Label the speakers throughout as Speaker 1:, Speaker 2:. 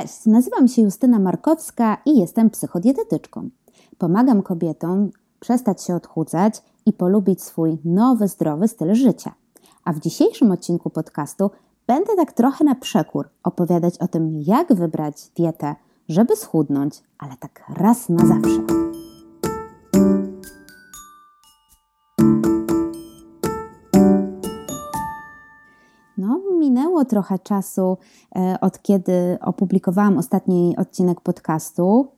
Speaker 1: Cześć, nazywam się Justyna Markowska i jestem psychodietetyczką. Pomagam kobietom przestać się odchudzać i polubić swój nowy, zdrowy styl życia. A w dzisiejszym odcinku podcastu będę tak trochę na przekór opowiadać o tym, jak wybrać dietę, żeby schudnąć, ale tak raz na zawsze. Trochę czasu e, od kiedy opublikowałam ostatni odcinek podcastu,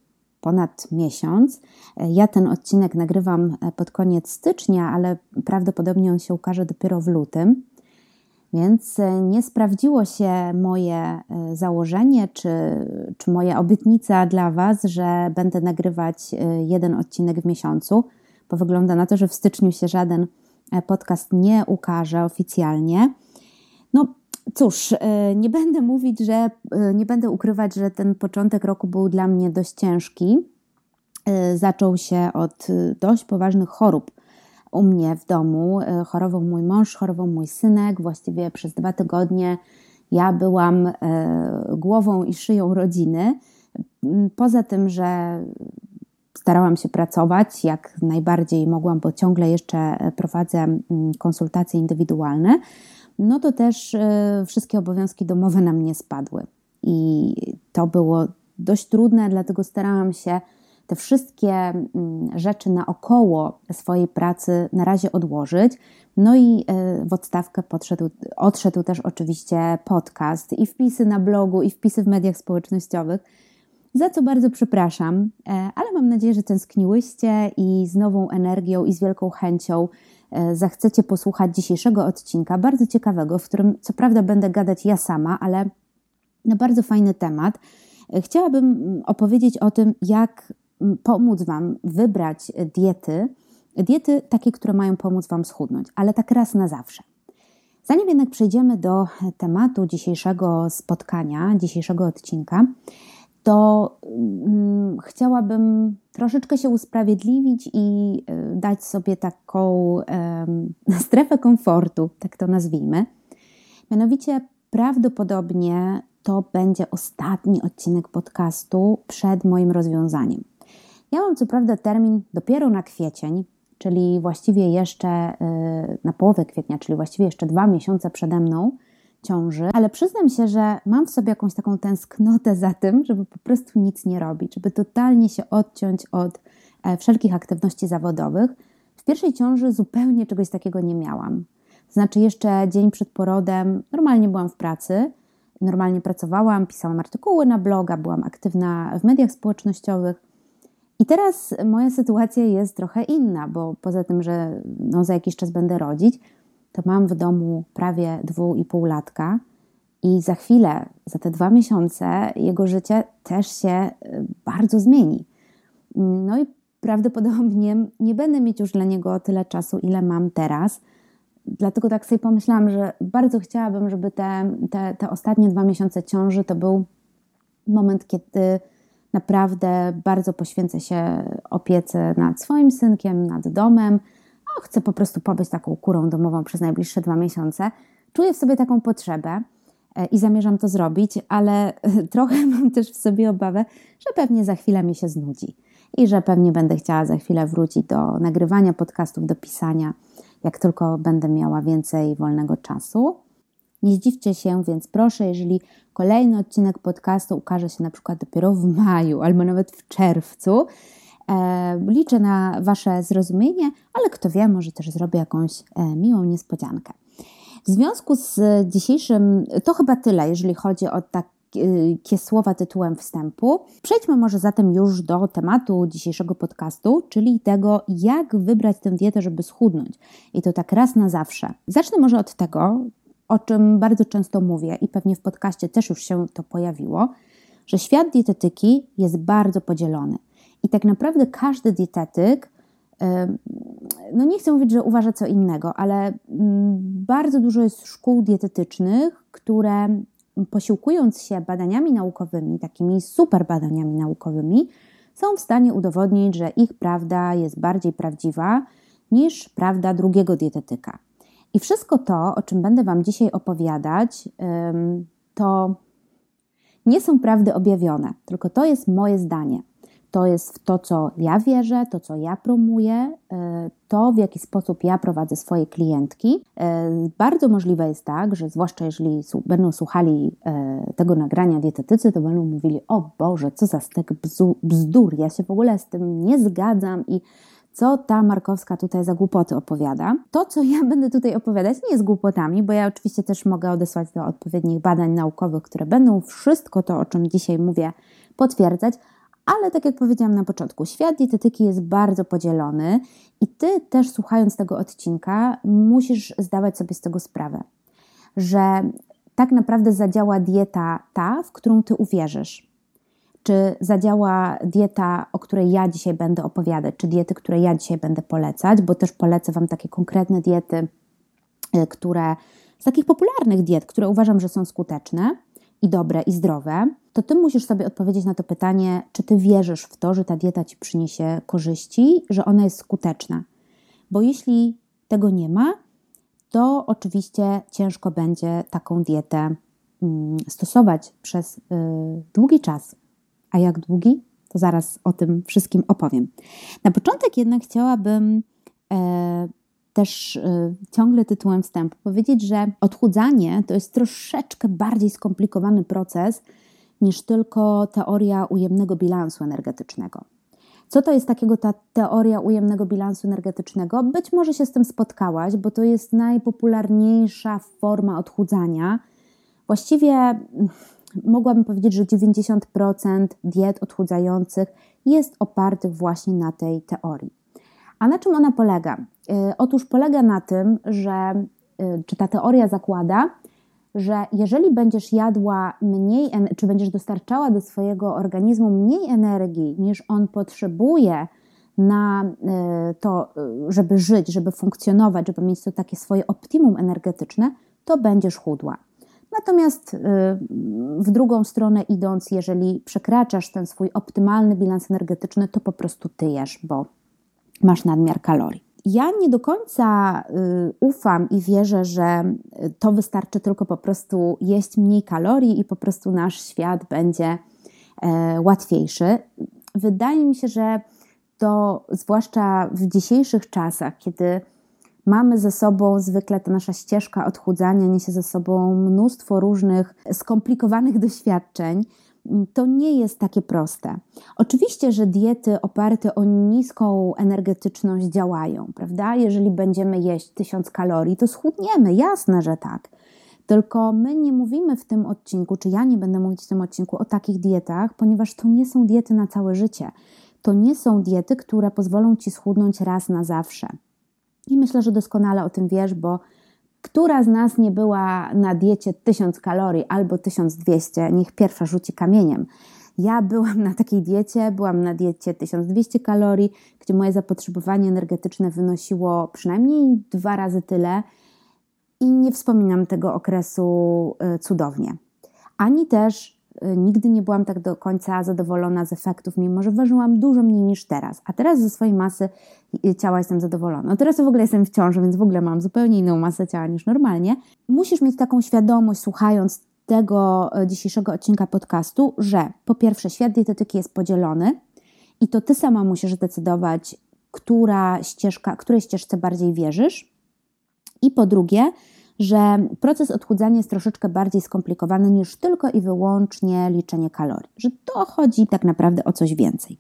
Speaker 1: ponad miesiąc. E, ja ten odcinek nagrywam e, pod koniec stycznia, ale prawdopodobnie on się ukaże dopiero w lutym. Więc nie sprawdziło się moje założenie, czy, czy moja obietnica dla Was, że będę nagrywać jeden odcinek w miesiącu, bo wygląda na to, że w styczniu się żaden podcast nie ukaże oficjalnie. No cóż, e, nie będę mówić, że e, nie będę ukrywać, że ten początek roku był dla mnie dość ciężki. E, zaczął się od dość poważnych chorób u mnie w domu. Chorował mój mąż, chorował mój synek. Właściwie przez dwa tygodnie ja byłam głową i szyją rodziny. Poza tym, że starałam się pracować jak najbardziej mogłam, bo ciągle jeszcze prowadzę konsultacje indywidualne no to też e, wszystkie obowiązki domowe na mnie spadły. I to było dość trudne, dlatego starałam się te wszystkie mm, rzeczy naokoło swojej pracy na razie odłożyć. No i e, w odstawkę podszedł, odszedł też oczywiście podcast i wpisy na blogu, i wpisy w mediach społecznościowych, za co bardzo przepraszam, e, ale mam nadzieję, że tęskniłyście i z nową energią i z wielką chęcią E, zachcecie posłuchać dzisiejszego odcinka, bardzo ciekawego, w którym co prawda będę gadać ja sama, ale na bardzo fajny temat. E, chciałabym opowiedzieć o tym, jak pomóc Wam wybrać diety, diety takie, które mają pomóc Wam schudnąć, ale tak raz na zawsze. Zanim jednak przejdziemy do tematu dzisiejszego spotkania, dzisiejszego odcinka, to mm, chciałabym troszeczkę się usprawiedliwić i y, dać sobie taką strefę komfortu, tak to nazwijmy. Mianowicie prawdopodobnie to będzie ostatni odcinek podcastu przed moim rozwiązaniem. Ja mam co prawda termin dopiero na kwiecień, czyli właściwie jeszcze y, na połowę kwietnia, czyli właściwie jeszcze dwa miesiące przede mną ciąży, ale przyznam się, że mam w sobie jakąś taką tęsknotę za tym, żeby po prostu nic nie robić, żeby totalnie się odciąć od e, wszelkich aktywności zawodowych. W pierwszej ciąży zupełnie czegoś takiego nie miałam. Znaczy, jeszcze dzień przed porodem normalnie byłam w pracy, normalnie pracowałam, pisałam artykuły na bloga, byłam aktywna w mediach społecznościowych. I teraz moja sytuacja jest trochę inna, bo poza tym, że no, za jakiś czas będę rodzić, to mam w domu prawie dwu i pół latka i za chwilę, za te dwa miesiące, jego życie też się y, bardzo zmieni. No i prawdopodobnie nie będę mieć już dla niego tyle czasu, ile mam teraz. Dlatego tak sobie pomyślałam, że bardzo chciałabym, żeby te, te, te ostatnie dwa miesiące ciąży to był moment, kiedy naprawdę bardzo poświęcę się opiece nad swoim synkiem, nad domem, chcę po prostu pobyć taką kurą domową przez najbliższe dwa miesiące. Czuję w sobie taką potrzebę e, i zamierzam to zrobić, ale trochę mam też w sobie obawę, że pewnie za chwilę mi się znudzi i że pewnie będę chciała za chwilę wrócić do nagrywania podcastów, do pisania, jak tylko będę miała więcej wolnego czasu. Nie zdziwcie się, więc proszę, jeżeli kolejny odcinek podcastu ukaże się na przykład dopiero w maju albo nawet w czerwcu, E, liczę na Wasze zrozumienie, ale kto wie, może też zrobię jakąś e, miłą niespodziankę. W związku z dzisiejszym, to chyba tyle, jeżeli chodzi o takie słowa tytułem wstępu. Przejdźmy może zatem już do tematu dzisiejszego podcastu, czyli tego, jak wybrać tę dietę, żeby schudnąć. I to tak raz na zawsze. Zacznę może od tego, o czym bardzo często mówię i pewnie w podcaście też już się to pojawiło, że świat dietetyki jest bardzo podzielony. I tak naprawdę każdy dietetyk, no nie chcę mówić, że uważa co innego, ale mm, bardzo dużo jest szkół dietetycznych, które posiłkując się badaniami naukowymi, takimi super badaniami naukowymi, są w stanie udowodnić, że ich prawda jest bardziej prawdziwa niż prawda drugiego dietetyka. I wszystko to, o czym będę Wam dzisiaj opowiadać, to nie są prawdy objawione, tylko to jest moje zdanie. To jest to, co ja wierzę, to, co ja promuję, e, to, w jaki sposób ja prowadzę swoje klientki. E, bardzo możliwe jest tak, że zwłaszcza jeżeli będą słuchali e, tego nagrania dietetycy, to będą mówili: O Boże, co za stek bzdur, ja się w ogóle z tym nie zgadzam i co ta Markowska tutaj za głupoty opowiada. To, co ja będę tutaj opowiadać, nie jest głupotami, bo ja oczywiście też mogę odesłać do odpowiednich badań naukowych, które będą wszystko to, o czym dzisiaj mówię, potwierdzać, ale tak jak powiedziałam na początku, świat dietetyki jest bardzo podzielony i ty też słuchając tego odcinka musisz zdawać sobie z tego sprawę, że tak naprawdę zadziała dieta ta, w którą ty uwierzysz. Czy zadziała dieta, o której ja dzisiaj będę opowiadać, czy diety, które ja dzisiaj będę polecać, bo też polecę Wam takie konkretne diety, y, które z takich popularnych diet, które uważam, że są skuteczne i dobre i zdrowe to ty musisz sobie odpowiedzieć na to pytanie, czy ty wierzysz w to, że ta dieta ci przyniesie korzyści, że ona jest skuteczna. Bo jeśli tego nie ma, to oczywiście ciężko będzie taką dietę mm, stosować przez y, długi czas. A jak długi? To zaraz o tym wszystkim opowiem. Na początek jednak chciałabym e, też e, ciągle tytułem wstępu powiedzieć, że odchudzanie to jest troszeczkę bardziej skomplikowany proces niż tylko teoria ujemnego bilansu energetycznego. Co to jest takiego ta teoria ujemnego bilansu energetycznego? Być może się z tym spotkałaś, bo to jest najpopularniejsza forma odchudzania. Właściwie mm, mogłabym powiedzieć, że 90% diet odchudzających jest opartych właśnie na tej teorii. A na czym ona polega? E, otóż polega na tym, że e, czy ta teoria zakłada, że jeżeli będziesz jadła mniej, czy będziesz dostarczała do swojego organizmu mniej energii niż on potrzebuje na e, to, żeby żyć, żeby funkcjonować, żeby mieć to takie swoje optimum energetyczne, to będziesz chudła. Natomiast w drugą stronę idąc, jeżeli przekraczasz ten swój optymalny bilans energetyczny, to po prostu tyjesz, bo masz nadmiar kalorii. Ja nie do końca y, ufam i wierzę, że to wystarczy tylko po prostu jeść mniej kalorii i po prostu nasz świat będzie e, łatwiejszy. Wydaje mi się, że to zwłaszcza w dzisiejszych czasach, kiedy mamy ze sobą zwykle ta nasza ścieżka odchudzania, niesie ze sobą mnóstwo różnych skomplikowanych doświadczeń to nie jest takie proste. Oczywiście, że diety oparte o niską energetyczność działają, prawda? Jeżeli będziemy jeść 1000 kalorii, to schudniemy, jasne, że tak. Tylko my nie mówimy w tym odcinku, czy ja nie będę mówić w tym odcinku o takich dietach, ponieważ to nie są diety na całe życie. To nie są diety, które pozwolą ci schudnąć raz na zawsze. I myślę, że doskonale o tym wiesz, bo która z nas nie była na diecie 1000 kalorii albo 1200? Niech pierwsza rzuci kamieniem. Ja byłam na takiej diecie, byłam na diecie 1200 kalorii, gdzie moje zapotrzebowanie energetyczne wynosiło przynajmniej dwa razy tyle i nie wspominam tego okresu y, cudownie. Ani też nigdy nie byłam tak do końca zadowolona z efektów, mimo że ważyłam dużo mniej niż teraz. A teraz ze swojej masy y, ciała jestem zadowolona. No teraz w ogóle jestem w ciąży, więc w ogóle mam zupełnie inną masę ciała niż normalnie. Musisz mieć taką świadomość, słuchając tego y, dzisiejszego odcinka podcastu, że po pierwsze świat dietetyki jest podzielony i to ty sama musisz decydować, która ścieżka, której ścieżce bardziej wierzysz. I po drugie, że proces odchudzania jest troszeczkę bardziej skomplikowany niż tylko i wyłącznie liczenie kalorii, że to chodzi tak naprawdę o coś więcej.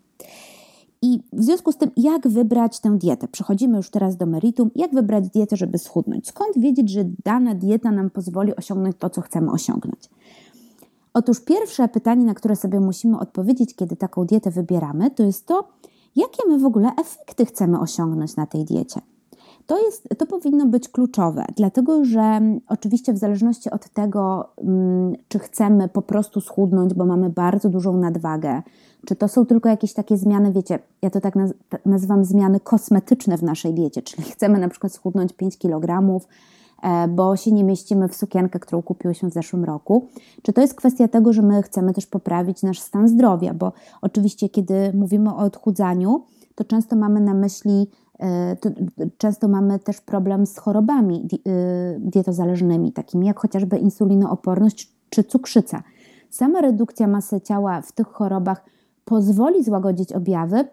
Speaker 1: I w związku z tym, jak wybrać tę dietę? Przechodzimy już teraz do meritum. Jak wybrać dietę, żeby schudnąć? Skąd wiedzieć, że dana dieta nam pozwoli osiągnąć to, co chcemy osiągnąć? Otóż pierwsze pytanie, na które sobie musimy odpowiedzieć, kiedy taką dietę wybieramy, to jest to, jakie my w ogóle efekty chcemy osiągnąć na tej diecie. To, jest, to powinno być kluczowe, dlatego że mm, oczywiście w zależności od tego, mm, czy chcemy po prostu schudnąć, bo mamy bardzo dużą nadwagę, czy to są tylko jakieś takie zmiany, wiecie, ja to tak nazywam zmiany kosmetyczne w naszej diecie, czyli chcemy na przykład schudnąć 5 kg, e, bo się nie mieścimy w sukienkę, którą kupiłyśmy w zeszłym roku. Czy to jest kwestia tego, że my chcemy też poprawić nasz stan zdrowia, bo oczywiście, kiedy mówimy o odchudzaniu, to często mamy na myśli często mamy też problem z chorobami y, dietozależnymi, takimi jak chociażby insulinooporność czy cukrzyca. sama redukcja masy ciała w tych chorobach pozwoli złagodzić objawy,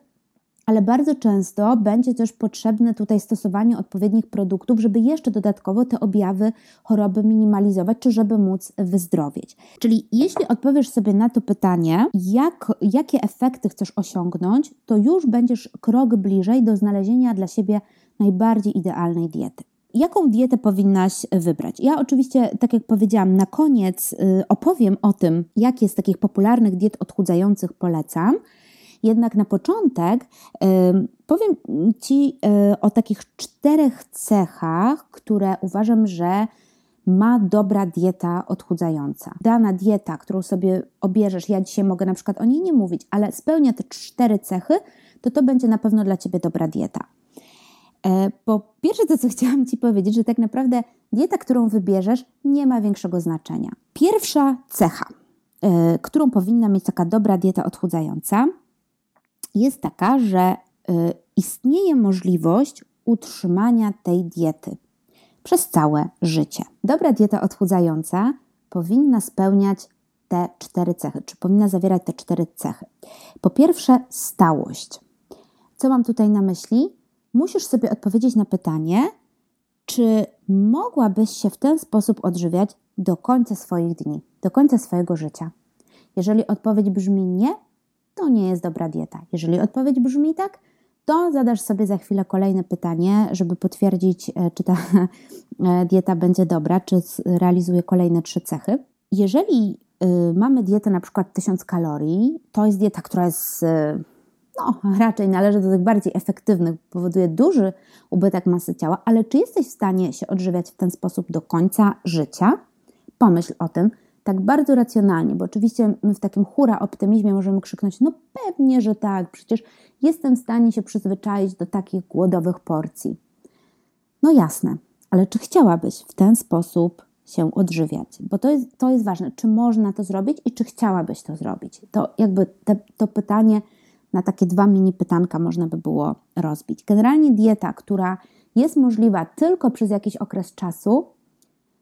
Speaker 1: ale bardzo często będzie też potrzebne tutaj stosowanie odpowiednich produktów, żeby jeszcze dodatkowo te objawy choroby minimalizować, czy żeby móc wyzdrowieć. Czyli jeśli odpowiesz sobie na to pytanie, jak, jakie efekty chcesz osiągnąć, to już będziesz krok bliżej do znalezienia dla siebie najbardziej idealnej diety. Jaką dietę powinnaś wybrać? Ja oczywiście, tak jak powiedziałam, na koniec y, opowiem o tym, jakie z takich popularnych diet odchudzających polecam. Jednak na początek powiem Ci e, o takich czterech cechach, które uważam, że ma dobra dieta odchudzająca. Dana dieta, którą sobie obierzesz, ja dzisiaj mogę na przykład o niej nie mówić, ale spełnia te cztery cechy, to to będzie na pewno dla Ciebie dobra dieta. E, po pierwsze, to co chciałam Ci powiedzieć, że tak naprawdę dieta, którą wybierzesz, nie ma większego znaczenia. Pierwsza cecha, e, którą powinna mieć taka dobra dieta odchudzająca, jest taka, że y, istnieje możliwość utrzymania tej diety przez całe życie. Dobra dieta odchudzająca powinna spełniać te cztery cechy, czy powinna zawierać te cztery cechy. Po pierwsze, stałość. Co mam tutaj na myśli? Musisz sobie odpowiedzieć na pytanie, czy mogłabyś się w ten sposób odżywiać do końca swoich dni, do końca swojego życia. Jeżeli odpowiedź brzmi nie, to nie jest dobra dieta. Jeżeli odpowiedź brzmi tak, to zadasz sobie za chwilę kolejne pytanie, żeby potwierdzić, e, czy ta e, dieta będzie dobra, czy realizuje kolejne trzy cechy. Jeżeli y, mamy dietę na przykład 1000 kalorii, to jest dieta, która jest y, no, raczej należy do tych bardziej efektywnych, powoduje duży ubytek masy ciała, ale czy jesteś w stanie się odżywiać w ten sposób do końca życia? Pomyśl o tym, tak bardzo racjonalnie, bo oczywiście my w takim hura optymizmie możemy krzyknąć, no pewnie, że tak, przecież jestem w stanie się przyzwyczaić do takich głodowych porcji. No jasne, ale czy chciałabyś w ten sposób się odżywiać? Bo to jest, to jest ważne, czy można to zrobić i czy chciałabyś to zrobić? To jakby te, to pytanie na takie dwa mini pytanka można by było rozbić. Generalnie dieta, która jest możliwa tylko przez jakiś okres czasu,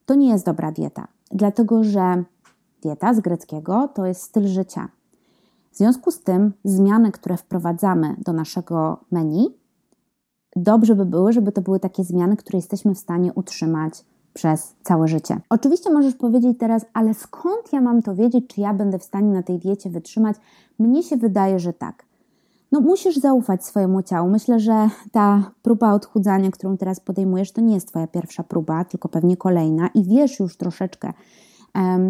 Speaker 1: to nie jest dobra dieta, dlatego że Dieta z greckiego to jest styl życia. W związku z tym zmiany, które wprowadzamy do naszego menu, dobrze by były, żeby to były takie zmiany, które jesteśmy w stanie utrzymać przez całe życie. Oczywiście możesz powiedzieć teraz, ale skąd ja mam to wiedzieć, czy ja będę w stanie na tej diecie wytrzymać? Mnie się wydaje, że tak. No, musisz zaufać swojemu ciału. Myślę, że ta próba odchudzania, którą teraz podejmujesz, to nie jest Twoja pierwsza próba, tylko pewnie kolejna i wiesz już troszeczkę,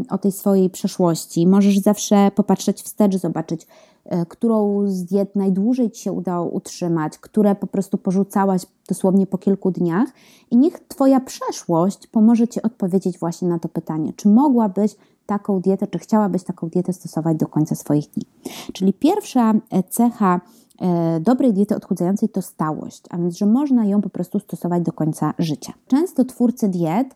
Speaker 1: o tej swojej przeszłości. Możesz zawsze popatrzeć wstecz, zobaczyć, e, którą z diet najdłużej Ci się udało utrzymać, które po prostu porzucałaś dosłownie po kilku dniach, i niech Twoja przeszłość pomoże Ci odpowiedzieć właśnie na to pytanie, czy mogłabyś taką dietę, czy chciałabyś taką dietę stosować do końca swoich dni. Czyli pierwsza e, cecha e, dobrej diety odchudzającej to stałość, a więc, że można ją po prostu stosować do końca życia. Często twórcy diet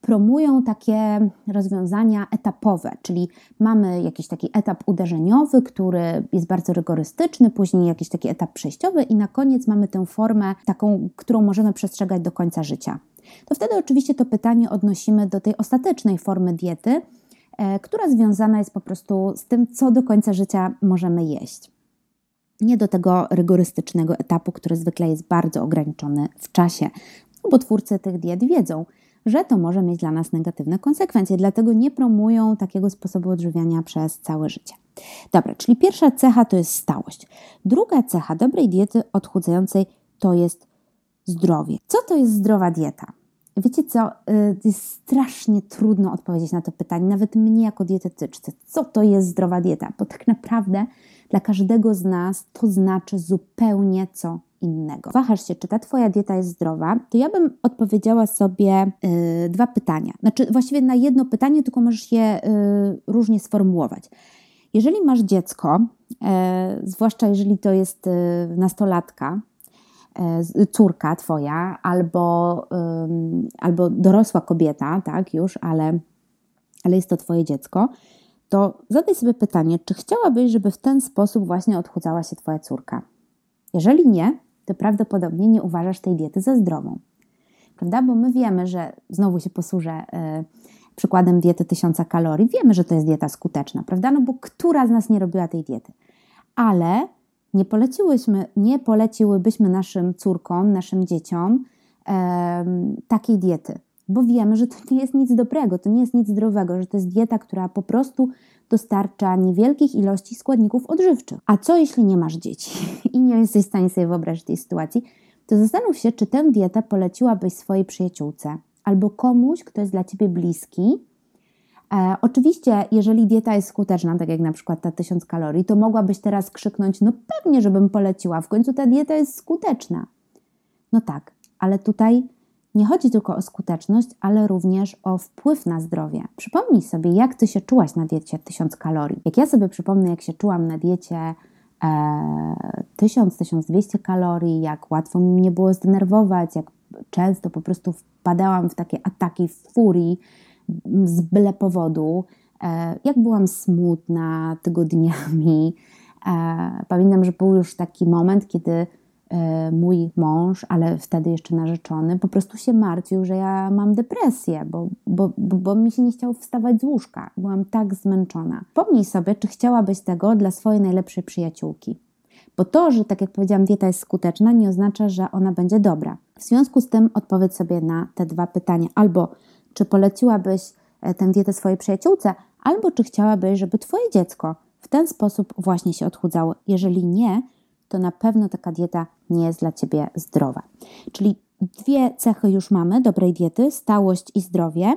Speaker 1: promują takie rozwiązania etapowe, czyli mamy jakiś taki etap uderzeniowy, który jest bardzo rygorystyczny, później jakiś taki etap przejściowy i na koniec mamy tę formę taką, którą możemy przestrzegać do końca życia. To wtedy oczywiście to pytanie odnosimy do tej ostatecznej formy diety, e, która związana jest po prostu z tym, co do końca życia możemy jeść. Nie do tego rygorystycznego etapu, który zwykle jest bardzo ograniczony w czasie, no bo twórcy tych diet wiedzą, że to może mieć dla nas negatywne konsekwencje, dlatego nie promują takiego sposobu odżywiania przez całe życie. Dobra, czyli pierwsza cecha to jest stałość. Druga cecha dobrej diety odchudzającej to jest zdrowie. Co to jest zdrowa dieta? Wiecie co, y, jest strasznie trudno odpowiedzieć na to pytanie, nawet mnie jako dietetyczce. Co to jest zdrowa dieta? Bo tak naprawdę dla każdego z nas to znaczy zupełnie co innego. Wahasz się, czy ta Twoja dieta jest zdrowa, to ja bym odpowiedziała sobie yy, dwa pytania. Znaczy, właściwie na jedno pytanie, tylko możesz je yy, różnie sformułować. Jeżeli masz dziecko, yy, zwłaszcza jeżeli to jest y, nastolatka, y, córka Twoja, albo, albo dorosła kobieta, tak, już, ale, ale jest to Twoje dziecko, to zadaj sobie pytanie, czy chciałabyś, żeby w ten sposób właśnie odchudzała się Twoja córka? Jeżeli nie, to prawdopodobnie nie uważasz tej diety za zdrową. Prawda? Bo my wiemy, że znowu się posłużę y, przykładem diety 1000 kalorii. Wiemy, że to jest dieta skuteczna, prawda? No bo która z nas nie robiła tej diety? Ale nie, poleciłyśmy, nie poleciłybyśmy naszym córkom, naszym dzieciom e, takiej diety, bo wiemy, że to nie jest nic dobrego, to nie jest nic zdrowego, że to jest dieta, która po prostu dostarcza niewielkich ilości składników odżywczych. A co jeśli nie masz dzieci i nie jesteś w stanie sobie wyobrazić tej sytuacji? To zastanów się, czy tę dietę poleciłabyś swojej przyjaciółce albo komuś, kto jest dla ciebie bliski. E, oczywiście, jeżeli dieta jest skuteczna, tak jak na przykład ta 1000 kalorii, to mogłabyś teraz krzyknąć: No pewnie, żebym poleciła, w końcu ta dieta jest skuteczna. No tak, ale tutaj nie chodzi tylko o skuteczność, ale również o wpływ na zdrowie. Przypomnij sobie, jak ty się czułaś na diecie 1000 kalorii. Jak ja sobie przypomnę, jak się czułam na diecie e, 1000-1200 kalorii, jak łatwo mi mnie było zdenerwować, jak często po prostu wpadałam w takie ataki furii z byle powodu, e, jak byłam smutna tygodniami. E, pamiętam, że był już taki moment, kiedy E, mój mąż, ale wtedy jeszcze narzeczony, po prostu się martwił, że ja mam depresję, bo, bo, bo, bo mi się nie chciało wstawać z łóżka. Byłam tak zmęczona. Pomnij sobie, czy chciałabyś tego dla swojej najlepszej przyjaciółki. Bo to, że tak jak powiedziałam, dieta jest skuteczna, nie oznacza, że ona będzie dobra. W związku z tym odpowiedz sobie na te dwa pytania. Albo czy poleciłabyś e, tę dietę swojej przyjaciółce, albo czy chciałabyś, żeby twoje dziecko w ten sposób właśnie się odchudzało. Jeżeli nie, to na pewno taka dieta nie jest dla ciebie zdrowa. Czyli dwie cechy już mamy dobrej diety: stałość i zdrowie.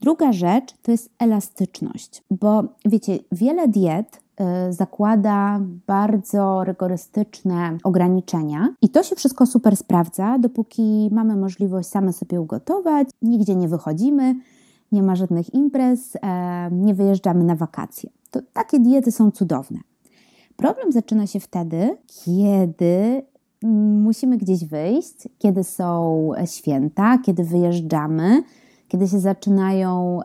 Speaker 1: Druga rzecz to jest elastyczność, bo wiecie, wiele diet y, zakłada bardzo rygorystyczne ograniczenia i to się wszystko super sprawdza, dopóki mamy możliwość same sobie ugotować, nigdzie nie wychodzimy, nie ma żadnych imprez, e, nie wyjeżdżamy na wakacje. To takie diety są cudowne. Problem zaczyna się wtedy, kiedy musimy gdzieś wyjść, kiedy są święta, kiedy wyjeżdżamy, kiedy się zaczynają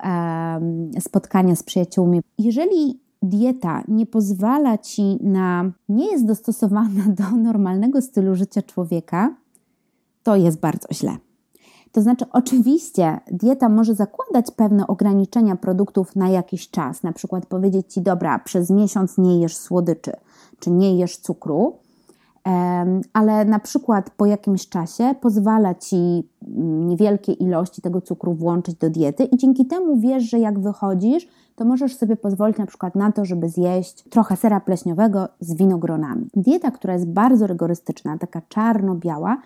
Speaker 1: spotkania z przyjaciółmi. Jeżeli dieta nie pozwala ci na, nie jest dostosowana do normalnego stylu życia człowieka, to jest bardzo źle. To znaczy, oczywiście, dieta może zakładać pewne ograniczenia produktów na jakiś czas, na przykład powiedzieć ci, dobra, przez miesiąc nie jesz słodyczy, czy nie jesz cukru, ale na przykład po jakimś czasie pozwala ci niewielkie ilości tego cukru włączyć do diety i dzięki temu wiesz, że jak wychodzisz, to możesz sobie pozwolić na przykład na to, żeby zjeść trochę sera pleśniowego z winogronami. Dieta, która jest bardzo rygorystyczna, taka czarno-biała,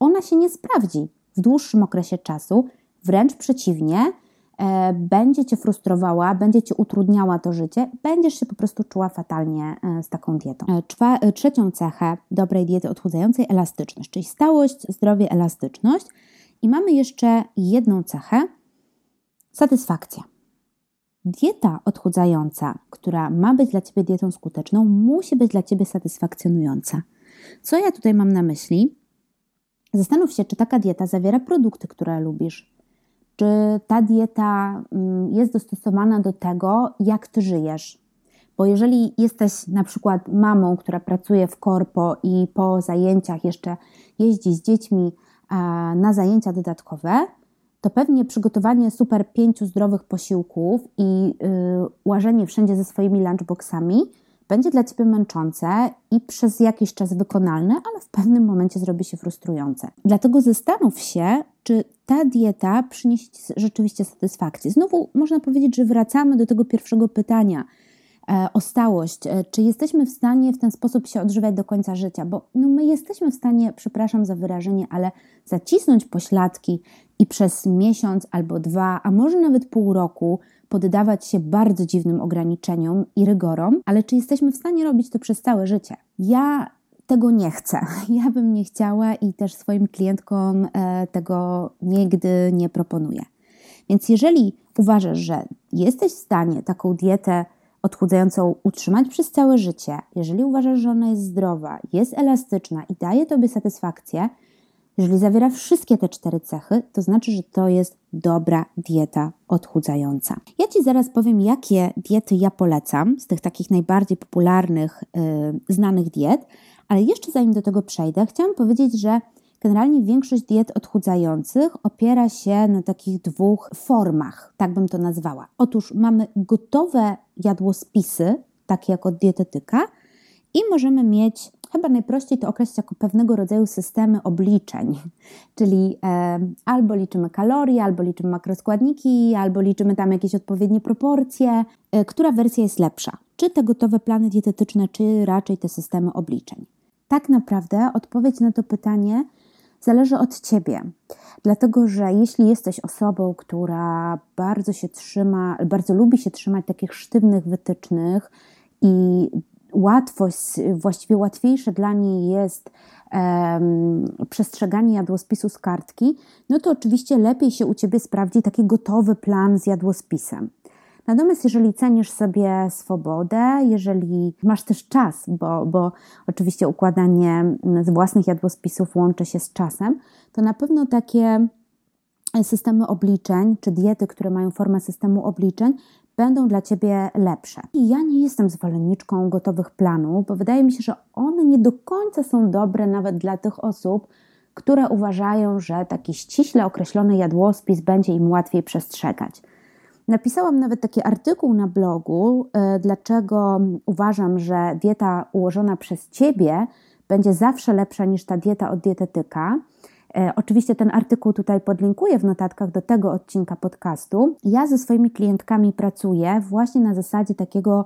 Speaker 1: ona się nie sprawdzi w dłuższym okresie czasu, wręcz przeciwnie, e, będzie cię frustrowała, będzie ci utrudniała to życie, będziesz się po prostu czuła fatalnie e, z taką dietą. E, czwa, trzecią cechę dobrej diety odchudzającej elastyczność, czyli stałość, zdrowie, elastyczność. I mamy jeszcze jedną cechę satysfakcja. Dieta odchudzająca, która ma być dla ciebie dietą skuteczną, musi być dla ciebie satysfakcjonująca. Co ja tutaj mam na myśli? Zastanów się, czy taka dieta zawiera produkty, które lubisz. Czy ta dieta mm, jest dostosowana do tego, jak ty żyjesz. Bo jeżeli jesteś na przykład mamą, która pracuje w korpo i po zajęciach jeszcze jeździ z dziećmi na zajęcia dodatkowe, to pewnie przygotowanie super pięciu zdrowych posiłków i yy, łażenie wszędzie ze swoimi lunchboxami będzie dla ciebie męczące i przez jakiś czas wykonalne, ale w pewnym momencie zrobi się frustrujące. Dlatego zastanów się, czy ta dieta przyniesie ci rzeczywiście satysfakcję. Znowu można powiedzieć, że wracamy do tego pierwszego pytania o stałość. E, czy jesteśmy w stanie w ten sposób się odżywiać do końca życia? Bo no my jesteśmy w stanie, przepraszam za wyrażenie, ale zacisnąć pośladki i przez miesiąc albo dwa, a może nawet pół roku poddawać się bardzo dziwnym ograniczeniom i rygorom, ale czy jesteśmy w stanie robić to przez całe życie? Ja tego nie chcę. Ja bym nie chciała i też swoim klientkom e, tego nigdy nie proponuję. Więc jeżeli uważasz, że jesteś w stanie taką dietę odchudzającą utrzymać przez całe życie, jeżeli uważasz, że ona jest zdrowa, jest elastyczna i daje tobie satysfakcję, jeżeli zawiera wszystkie te cztery cechy, to znaczy, że to jest dobra dieta odchudzająca. Ja Ci zaraz powiem, jakie diety ja polecam z tych takich najbardziej popularnych, yy, znanych diet, ale jeszcze zanim do tego przejdę, chciałam powiedzieć, że Generalnie większość diet odchudzających opiera się na takich dwóch formach, tak bym to nazwała. Otóż mamy gotowe jadłospisy, takie jak od dietetyka, i możemy mieć, chyba najprościej to określić jako pewnego rodzaju systemy obliczeń, czyli e, albo liczymy kalorie, albo liczymy makroskładniki, albo liczymy tam jakieś odpowiednie proporcje. E, która wersja jest lepsza? Czy te gotowe plany dietetyczne, czy raczej te systemy obliczeń? Tak naprawdę odpowiedź na to pytanie zależy od ciebie. Dlatego, że jeśli jesteś osobą, która bardzo się trzyma, bardzo lubi się trzymać takich sztywnych wytycznych i łatwość, właściwie łatwiejsze dla niej jest um, przestrzeganie jadłospisu z kartki, no to oczywiście lepiej się u Ciebie sprawdzi taki gotowy plan z jadłospisem. Natomiast jeżeli cenisz sobie swobodę, jeżeli masz też czas, bo, bo oczywiście układanie własnych jadłospisów łączy się z czasem, to na pewno takie systemy obliczeń, czy diety, które mają formę systemu obliczeń, będą dla Ciebie lepsze. I ja nie jestem zwolenniczką gotowych planów, bo wydaje mi się, że one nie do końca są dobre nawet dla tych osób, które uważają, że taki ściśle określony jadłospis będzie im łatwiej przestrzegać. Napisałam nawet taki artykuł na blogu, e, dlaczego uważam, że dieta ułożona przez Ciebie będzie zawsze lepsza niż ta dieta od dietetyka. E, oczywiście ten artykuł tutaj podlinkuję w notatkach do tego odcinka podcastu. Ja ze swoimi klientkami pracuję właśnie na zasadzie takiego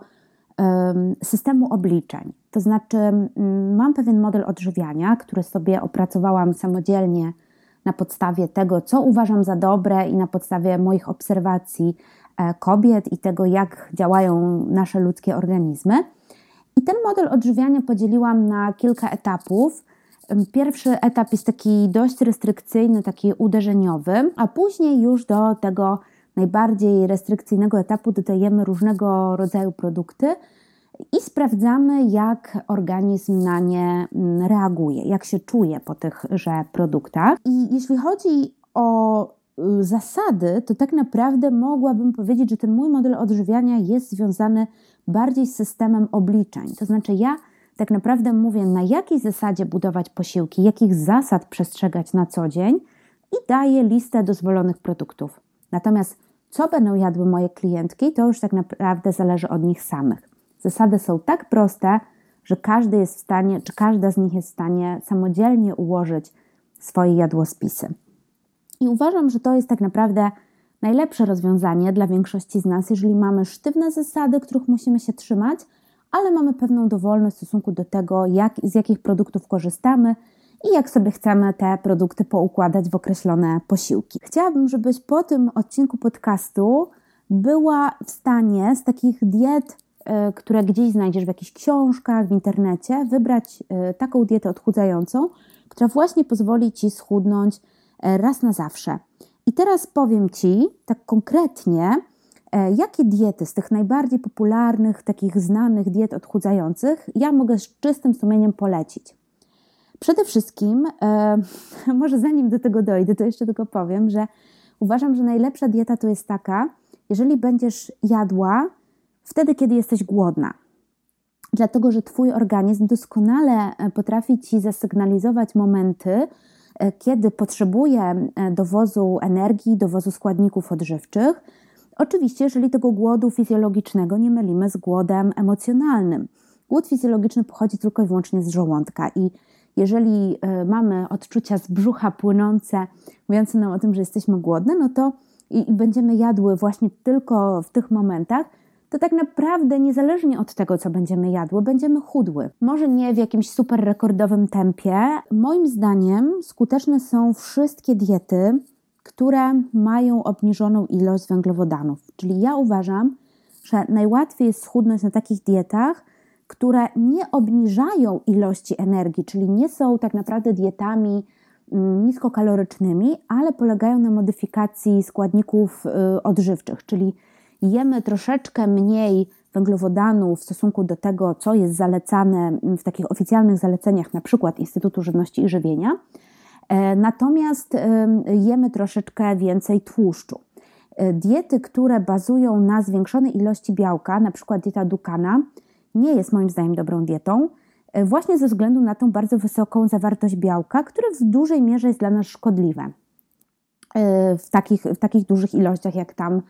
Speaker 1: systemu obliczeń. To znaczy, um, mam pewien model odżywiania, który sobie opracowałam samodzielnie na podstawie tego, co uważam za dobre i na podstawie moich obserwacji e, kobiet i tego, jak działają nasze ludzkie organizmy. I ten model odżywiania podzieliłam na kilka etapów Pierwszy etap jest taki dość restrykcyjny, taki uderzeniowy, a później już do tego najbardziej restrykcyjnego etapu dodajemy różnego rodzaju produkty i sprawdzamy, jak organizm na nie mm, reaguje, jak się czuje po tychże produktach. I jeśli chodzi o y, zasady, to tak naprawdę mogłabym powiedzieć, że ten mój model odżywiania jest związany bardziej z systemem obliczeń. To znaczy, ja tak naprawdę mówię, na jakiej zasadzie budować posiłki, jakich zasad przestrzegać na co dzień i daję listę dozwolonych produktów. Natomiast co będą jadły moje klientki, to już tak naprawdę zależy od nich samych. Zasady są tak proste, że każdy jest w stanie, czy każda z nich jest w stanie samodzielnie ułożyć swoje jadłospisy. I uważam, że to jest tak naprawdę najlepsze rozwiązanie dla większości z nas, jeżeli mamy sztywne zasady, których musimy się trzymać, ale mamy pewną dowolność w stosunku do tego, jak, z jakich produktów korzystamy i jak sobie chcemy te produkty poukładać w określone posiłki. Chciałabym, żebyś po tym odcinku podcastu była w stanie z takich diet, które gdzieś znajdziesz w jakichś książkach, w internecie, wybrać e, taką dietę odchudzającą, która właśnie pozwoli ci schudnąć e, raz na zawsze. I teraz powiem ci tak konkretnie, E, jakie diety z tych najbardziej popularnych, takich znanych diet odchudzających ja mogę z czystym sumieniem polecić? Przede wszystkim, e, może zanim do tego dojdę, to jeszcze tylko powiem, że uważam, że najlepsza dieta to jest taka, jeżeli będziesz jadła wtedy, kiedy jesteś głodna. Dlatego, że Twój organizm doskonale e, potrafi Ci zasygnalizować momenty, kiedy potrzebuje dowozu energii, dowozu składników odżywczych, Oczywiście, jeżeli tego głodu fizjologicznego nie mylimy z głodem emocjonalnym. Głód fizjologiczny pochodzi tylko i wyłącznie z żołądka i jeżeli e, mamy odczucia z brzucha płynące, mówiące nam o tym, że jesteśmy głodne, no to i, i będziemy jadły właśnie tylko w tych momentach, to tak naprawdę niezależnie od tego, co będziemy jadły, będziemy chudły. Może nie w jakimś super rekordowym tempie. Moim zdaniem skuteczne są wszystkie diety, które mają obniżoną ilość węglowodanów. Czyli ja uważam, że najłatwiej jest schudnąć na takich dietach, które nie obniżają ilości energii, czyli nie są tak naprawdę dietami mm, niskokalorycznymi, ale polegają na modyfikacji składników y, odżywczych, czyli jemy troszeczkę mniej węglowodanów w stosunku do tego, co jest zalecane w takich oficjalnych zaleceniach, na przykład Instytutu Żywności i Żywienia, E, natomiast jemy troszeczkę więcej tłuszczu. E, diety, które bazują na zwiększonej ilości białka, na przykład dieta Dukana, nie jest moim zdaniem dobrą dietą. e, właśnie ze względu na tą bardzo wysoką zawartość białka, które w dużej mierze jest dla nas szkodliwe w takich, w takich dużych ilościach, jak tam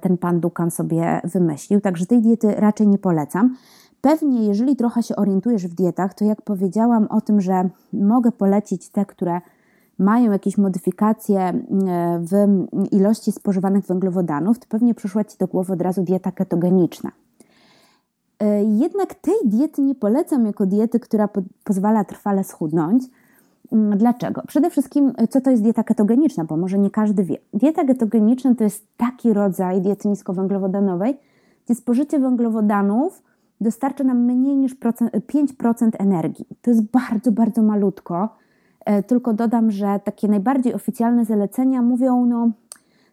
Speaker 1: ten pan Dukan sobie wymyślił. Także tej diety raczej nie polecam. Pewnie, jeżeli trochę się orientujesz w dietach, to jak powiedziałam o tym, że mogę polecić te, które mają jakieś modyfikacje e, w ilości spożywanych węglowodanów, to pewnie przyszła Ci do głowy od razu dieta ketogeniczna. E, jednak tej diety nie polecam jako diety, która po pozwala trwale schudnąć. Mm, dlaczego? Przede wszystkim, e, co to jest dieta ketogeniczna, bo może nie każdy wie. Dieta ketogeniczna to jest taki rodzaj diety niskowęglowodanowej, gdzie spożycie węglowodanów dostarcza nam mniej niż 5% energii. To jest bardzo, bardzo malutko. E, tylko dodam, że takie najbardziej oficjalne zalecenia mówią, no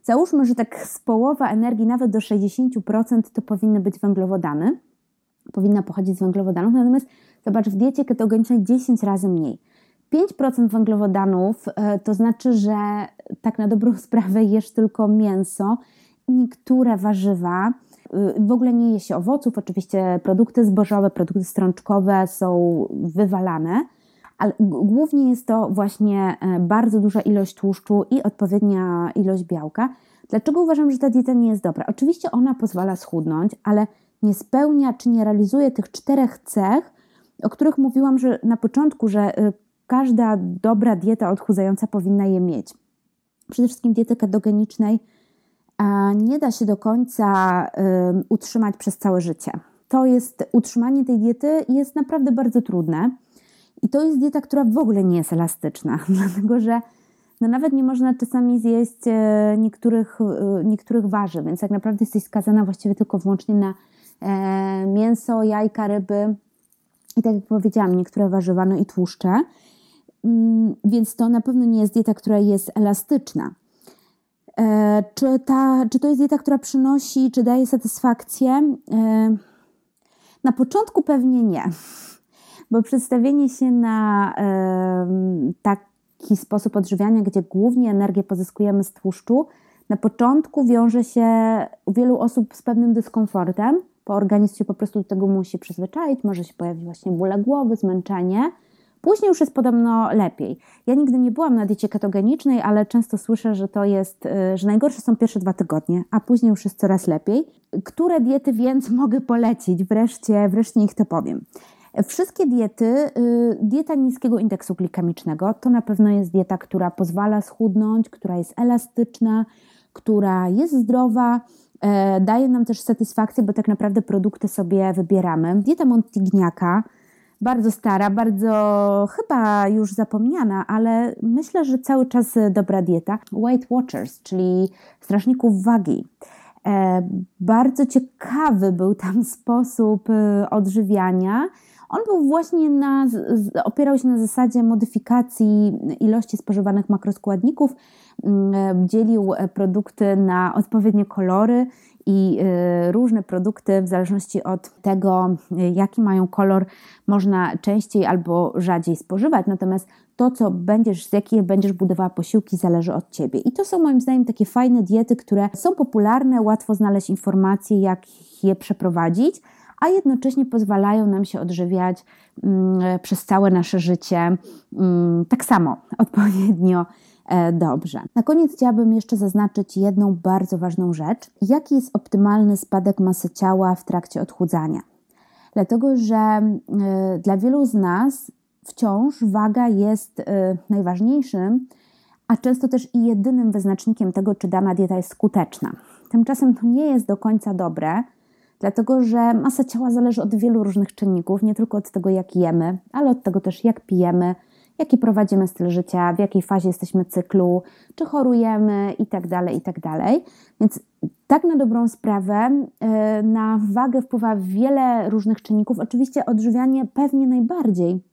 Speaker 1: załóżmy, że tak z połowa energii, nawet do 60% to powinny być węglowodany. Powinna pochodzić z węglowodanów, natomiast zobacz, w diecie ketogenicznej 10 razy mniej. 5% węglowodanów e, to znaczy, że tak na dobrą sprawę jesz tylko mięso, niektóre warzywa, y, w ogóle nie je się owoców, oczywiście produkty zbożowe, produkty strączkowe są wywalane, ale głównie jest to właśnie e, bardzo duża ilość tłuszczu i odpowiednia ilość białka. Dlaczego uważam, że ta dieta nie jest dobra? Oczywiście ona pozwala schudnąć, ale nie spełnia czy nie realizuje tych czterech cech, o których mówiłam że na początku, że e, każda dobra dieta odchudzająca powinna je mieć. Przede wszystkim diety ketogenicznej nie da się do końca utrzymać przez całe życie. To jest, utrzymanie tej diety jest naprawdę bardzo trudne. I to jest dieta, która w ogóle nie jest elastyczna, dlatego że no nawet nie można czasami zjeść e, niektórych, e, niektórych warzyw, więc tak naprawdę jesteś skazana właściwie tylko wyłącznie na e, mięso, jajka, ryby i tak jak powiedziałam, niektóre warzywa, no i tłuszcze. Mm, więc to na pewno nie jest dieta, która jest elastyczna. Czy, ta, czy to jest dieta, która przynosi, czy daje satysfakcję? Na początku pewnie nie bo przedstawienie się na taki sposób odżywiania, gdzie głównie energię pozyskujemy z tłuszczu, na początku wiąże się u wielu osób z pewnym dyskomfortem, bo organizm się po prostu do tego musi przyzwyczaić, może się pojawić właśnie bóle głowy, zmęczenie. Później już jest podobno lepiej. Ja nigdy nie byłam na diecie ketogenicznej, ale często słyszę, że to jest, y, że najgorsze są pierwsze dwa tygodnie, a później już jest coraz lepiej. Które diety więc mogę polecić? Wreszcie, wreszcie ich to powiem. Wszystkie diety, y, dieta niskiego indeksu glikemicznego, to na pewno jest dieta, która pozwala schudnąć, która jest elastyczna, która jest zdrowa, e, daje nam też satysfakcję, bo tak naprawdę produkty sobie wybieramy. Dieta Montigniaka, bardzo stara, bardzo chyba już zapomniana, ale myślę, że cały czas dobra dieta. Weight Watchers, czyli strażników wagi. E, bardzo ciekawy był tam sposób y, odżywiania on był właśnie na, opierał się na zasadzie modyfikacji ilości spożywanych makroskładników, mm, dzielił produkty na odpowiednie kolory i y, różne produkty, w zależności od tego, jaki mają kolor, można częściej albo rzadziej spożywać. Natomiast to, co będziesz, z jakie będziesz budowała posiłki, zależy od ciebie. I to są moim zdaniem takie fajne diety, które są popularne, łatwo znaleźć informacje, jak je przeprowadzić a jednocześnie pozwalają nam się odżywiać mm, przez całe nasze życie mm, tak samo, odpowiednio dobrze. Na koniec chciałabym jeszcze zaznaczyć jedną bardzo ważną rzecz. Jaki jest optymalny spadek masy ciała w trakcie odchudzania? Dlatego, że e, dla wielu z nas wciąż waga jest e, najważniejszym, a często też i jedynym wyznacznikiem tego, czy dana dieta jest skuteczna. Tymczasem to nie jest do końca dobre, dlatego że masa ciała zależy od wielu różnych czynników, nie tylko od tego, jak jemy, ale od tego też, jak pijemy, jaki prowadzimy styl życia, w jakiej fazie jesteśmy cyklu, czy chorujemy itd., tak itd. Tak Więc tak na dobrą sprawę e, na wagę wpływa wiele różnych czynników. Oczywiście odżywianie pewnie najbardziej,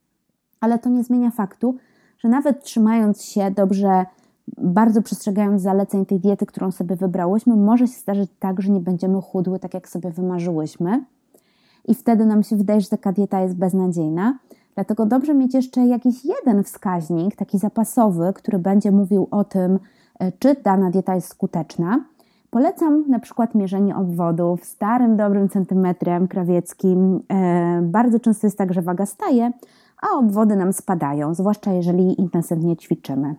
Speaker 1: ale to nie zmienia faktu, że nawet trzymając się dobrze bardzo przestrzegając zaleceń tej diety, którą sobie wybrałyśmy, może się zdarzyć tak, że nie będziemy chudły tak, jak sobie wymarzyłyśmy. I wtedy nam się wydaje, że taka dieta jest beznadziejna. Dlatego dobrze mieć jeszcze jakiś jeden wskaźnik, taki zapasowy, który będzie mówił o tym, e, czy dana dieta jest skuteczna. Polecam na przykład mierzenie obwodów starym, dobrym centymetrem krawieckim. E, bardzo często jest tak, że waga staje, a obwody nam spadają, zwłaszcza jeżeli intensywnie ćwiczymy.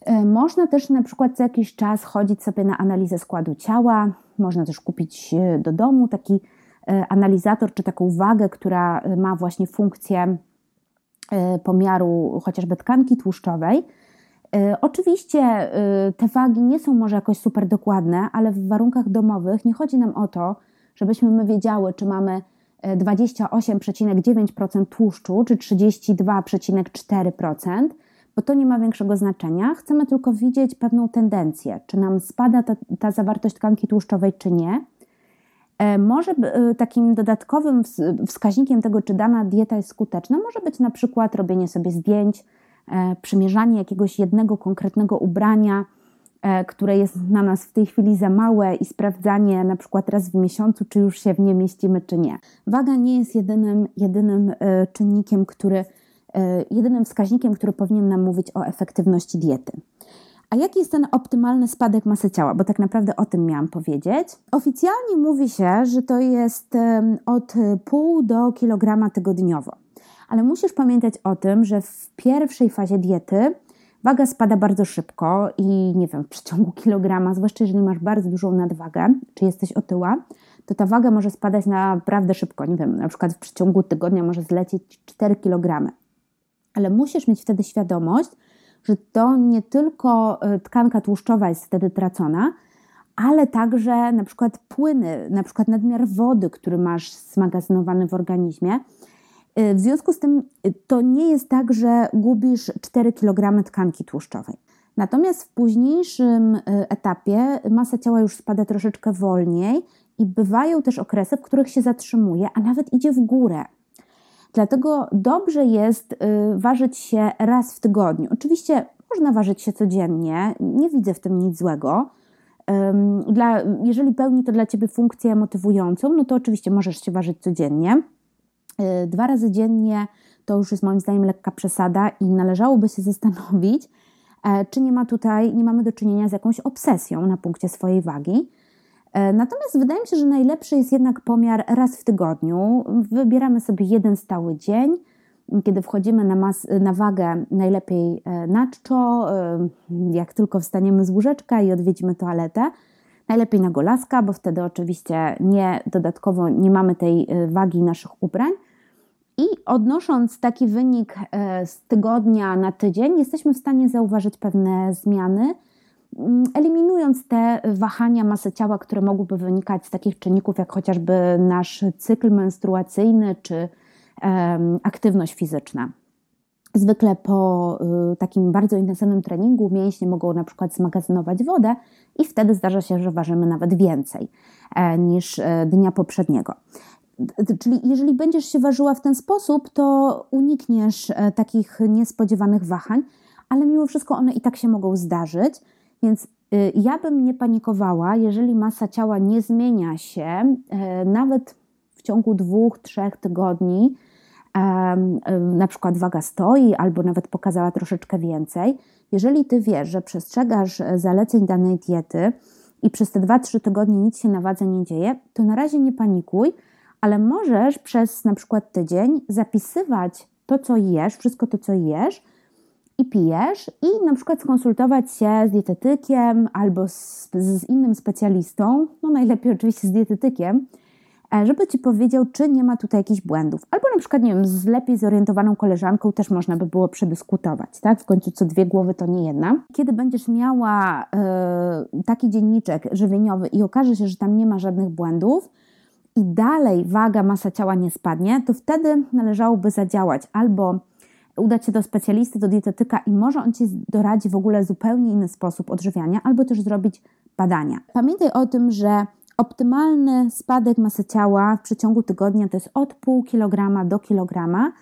Speaker 1: E, można też na przykład co jakiś czas chodzić sobie na analizę składu ciała. Można też kupić do domu taki analizator czy taką wagę, która ma właśnie funkcję pomiaru chociażby tkanki tłuszczowej. E, oczywiście e, te wagi nie są może jakoś super dokładne, ale w warunkach domowych nie chodzi nam o to, żebyśmy my wiedziały, czy mamy 28,9% e, tłuszczu, czy 32,4%, bo to nie ma większego znaczenia. Chcemy tylko widzieć pewną tendencję, czy nam spada ta, ta zawartość tkanki tłuszczowej, czy nie. Może takim dodatkowym wskaźnikiem tego, czy dana dieta jest skuteczna, może być na przykład robienie sobie zdjęć, E, przymierzanie jakiegoś jednego konkretnego ubrania, e, które jest na nas w tej chwili za małe i sprawdzanie na przykład raz w miesiącu, czy już się w nie mieścimy, czy nie. Waga nie jest jedynym, jedynym e, czynnikiem, który, jedynym wskaźnikiem, który powinien nam mówić o efektywności diety. A jaki jest ten optymalny spadek masy ciała? Bo tak naprawdę o tym miałam powiedzieć. Oficjalnie mówi się, że to jest od pół do kilograma tygodniowo ale musisz pamiętać o tym, że w pierwszej fazie diety waga spada bardzo szybko i nie wiem, w przeciągu kilograma, zwłaszcza jeżeli masz bardzo dużą nadwagę, czy jesteś otyła, to ta waga może spadać naprawdę szybko. Nie wiem, na przykład w przeciągu tygodnia może zlecieć 4 kg. Ale musisz mieć wtedy świadomość, że to nie tylko e, tkanka tłuszczowa jest wtedy tracona, ale także na przykład płyny, na przykład nadmiar wody, który masz zmagazynowany w organizmie, Y, w związku z tym y, to nie jest tak, że gubisz 4 kg tkanki tłuszczowej. Natomiast w późniejszym y, etapie masa ciała już spada troszeczkę wolniej i bywają też okresy, w których się zatrzymuje, a nawet idzie w górę. Dlatego dobrze jest ważyć się raz w tygodniu. Oczywiście można ważyć się codziennie, nie widzę w tym nic złego. Dla, jeżeli pełni to dla Ciebie funkcję motywującą, no to oczywiście możesz się ważyć codziennie. Y, dwa razy dziennie to już jest moim zdaniem lekka przesada i należałoby się zastanowić, e, czy nie ma tutaj, nie mamy do czynienia z jakąś obsesją na punkcie swojej wagi. E, natomiast wydaje mi się, że najlepszy jest jednak pomiar raz w tygodniu. Wybieramy sobie jeden stały dzień, kiedy wchodzimy na, mas, na wagę, najlepiej e, na czczo, jak tylko wstaniemy z łóżeczka i odwiedzimy toaletę. Najlepiej na golaska, bo wtedy oczywiście nie dodatkowo nie mamy tej wagi naszych ubrań. I odnosząc taki wynik e, z tygodnia na tydzień, jesteśmy w stanie zauważyć pewne zmiany, eliminując te wahania masy ciała, które mogłyby wynikać z takich czynników, jak chociażby nasz cykl menstruacyjny czy aktywność fizyczna. Zwykle po y, takim bardzo intensywnym treningu mięśnie mogą na przykład zmagazynować wodę i wtedy zdarza się, że ważymy nawet więcej e, niż e, dnia poprzedniego. Czyli jeżeli będziesz się ważyła w ten sposób, to unikniesz e, takich niespodziewanych wahań, ale mimo wszystko one i tak się mogą zdarzyć, więc y, ja bym nie panikowała, jeżeli masa ciała nie zmienia się, e, nawet w ciągu dwóch, trzech tygodni, e, na przykład waga stoi, albo nawet pokazała troszeczkę więcej. Jeżeli ty wiesz, że przestrzegasz zaleceń danej diety i przez te 2-3 tygodnie nic się na wadze nie dzieje, to na razie nie panikuj ale możesz przez na przykład tydzień zapisywać to, co jesz, wszystko to, co jesz i pijesz, i na przykład skonsultować się z dietetykiem albo z, z innym specjalistą, no najlepiej oczywiście z dietetykiem, e, żeby ci powiedział, czy nie ma tutaj jakichś błędów. Albo na przykład, nie wiem, z lepiej zorientowaną koleżanką też można by było przedyskutować, tak? W końcu co dwie głowy to nie jedna. Kiedy będziesz miała y, taki dzienniczek żywieniowy i okaże się, że tam nie ma żadnych błędów, i dalej waga, masa ciała nie spadnie, to wtedy należałoby zadziałać albo udać się do specjalisty, do dietetyka i może on Ci doradzi w ogóle zupełnie inny sposób odżywiania, albo też zrobić badania. Pamiętaj o tym, że optymalny spadek masy ciała w przeciągu tygodnia to jest od pół kilograma do kilograma,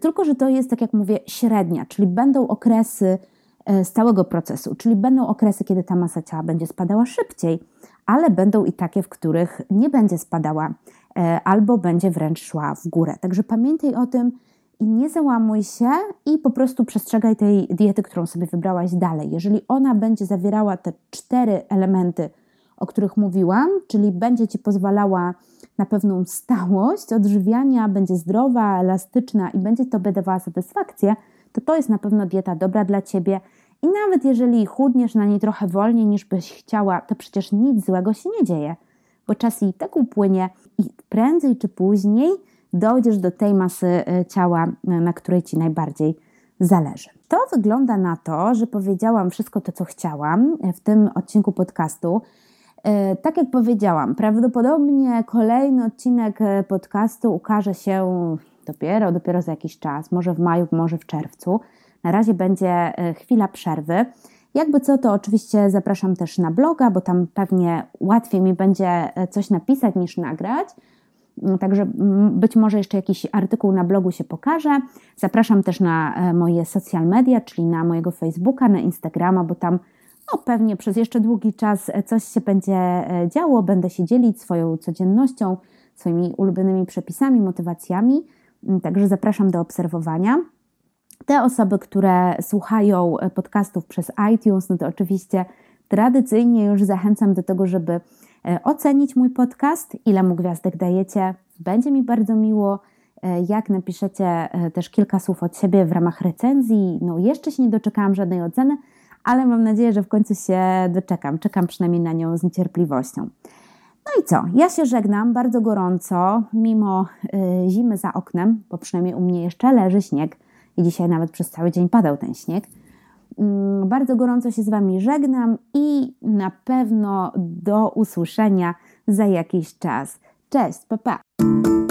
Speaker 1: tylko że to jest, tak jak mówię, średnia, czyli będą okresy e, z całego procesu, czyli będą okresy, kiedy ta masa ciała będzie spadała szybciej, ale będą i takie, w których nie będzie spadała e, albo będzie wręcz szła w górę. Także pamiętaj o tym i nie załamuj się i po prostu przestrzegaj tej diety, którą sobie wybrałaś dalej. Jeżeli ona będzie zawierała te cztery elementy, o których mówiłam, czyli będzie Ci pozwalała na pewną stałość odżywiania, będzie zdrowa, elastyczna i będzie Tobie dawała satysfakcję, to to jest na pewno dieta dobra dla Ciebie. I nawet jeżeli chudniesz na niej trochę wolniej niż byś chciała, to przecież nic złego się nie dzieje, bo czas i tak upłynie i prędzej czy później dojdziesz do tej masy e, ciała, e, na której Ci najbardziej zależy. To wygląda na to, że powiedziałam wszystko to, co chciałam w tym odcinku podcastu. E, tak jak powiedziałam, prawdopodobnie kolejny odcinek podcastu ukaże się dopiero, dopiero za jakiś czas, może w maju, może w czerwcu. Na razie będzie chwila przerwy. Jakby co, to oczywiście zapraszam też na bloga, bo tam pewnie łatwiej mi będzie coś napisać niż nagrać. Także być może jeszcze jakiś artykuł na blogu się pokaże. Zapraszam też na e, moje social media, czyli na mojego Facebooka, na Instagrama, bo tam no, pewnie przez jeszcze długi czas e, coś się będzie e, działo. Będę się dzielić swoją codziennością, swoimi ulubionymi przepisami, motywacjami. Mm, także zapraszam do obserwowania. Te osoby, które słuchają podcastów przez iTunes, no to oczywiście tradycyjnie już zachęcam do tego, żeby E, ocenić mój podcast, ile mu gwiazdek dajecie. Będzie mi bardzo miło, e, jak napiszecie e, też kilka słów od siebie w ramach recenzji. No, jeszcze się nie doczekałam żadnej oceny, ale mam nadzieję, że w końcu się doczekam. Czekam przynajmniej na nią z niecierpliwością. No i co? Ja się żegnam bardzo gorąco, mimo zimy za oknem, bo przynajmniej u mnie jeszcze leży śnieg i dzisiaj nawet przez cały dzień padał ten śnieg. Mm, bardzo gorąco się z Wami żegnam i na pewno do usłyszenia za jakiś czas. Cześć, papa! Pa.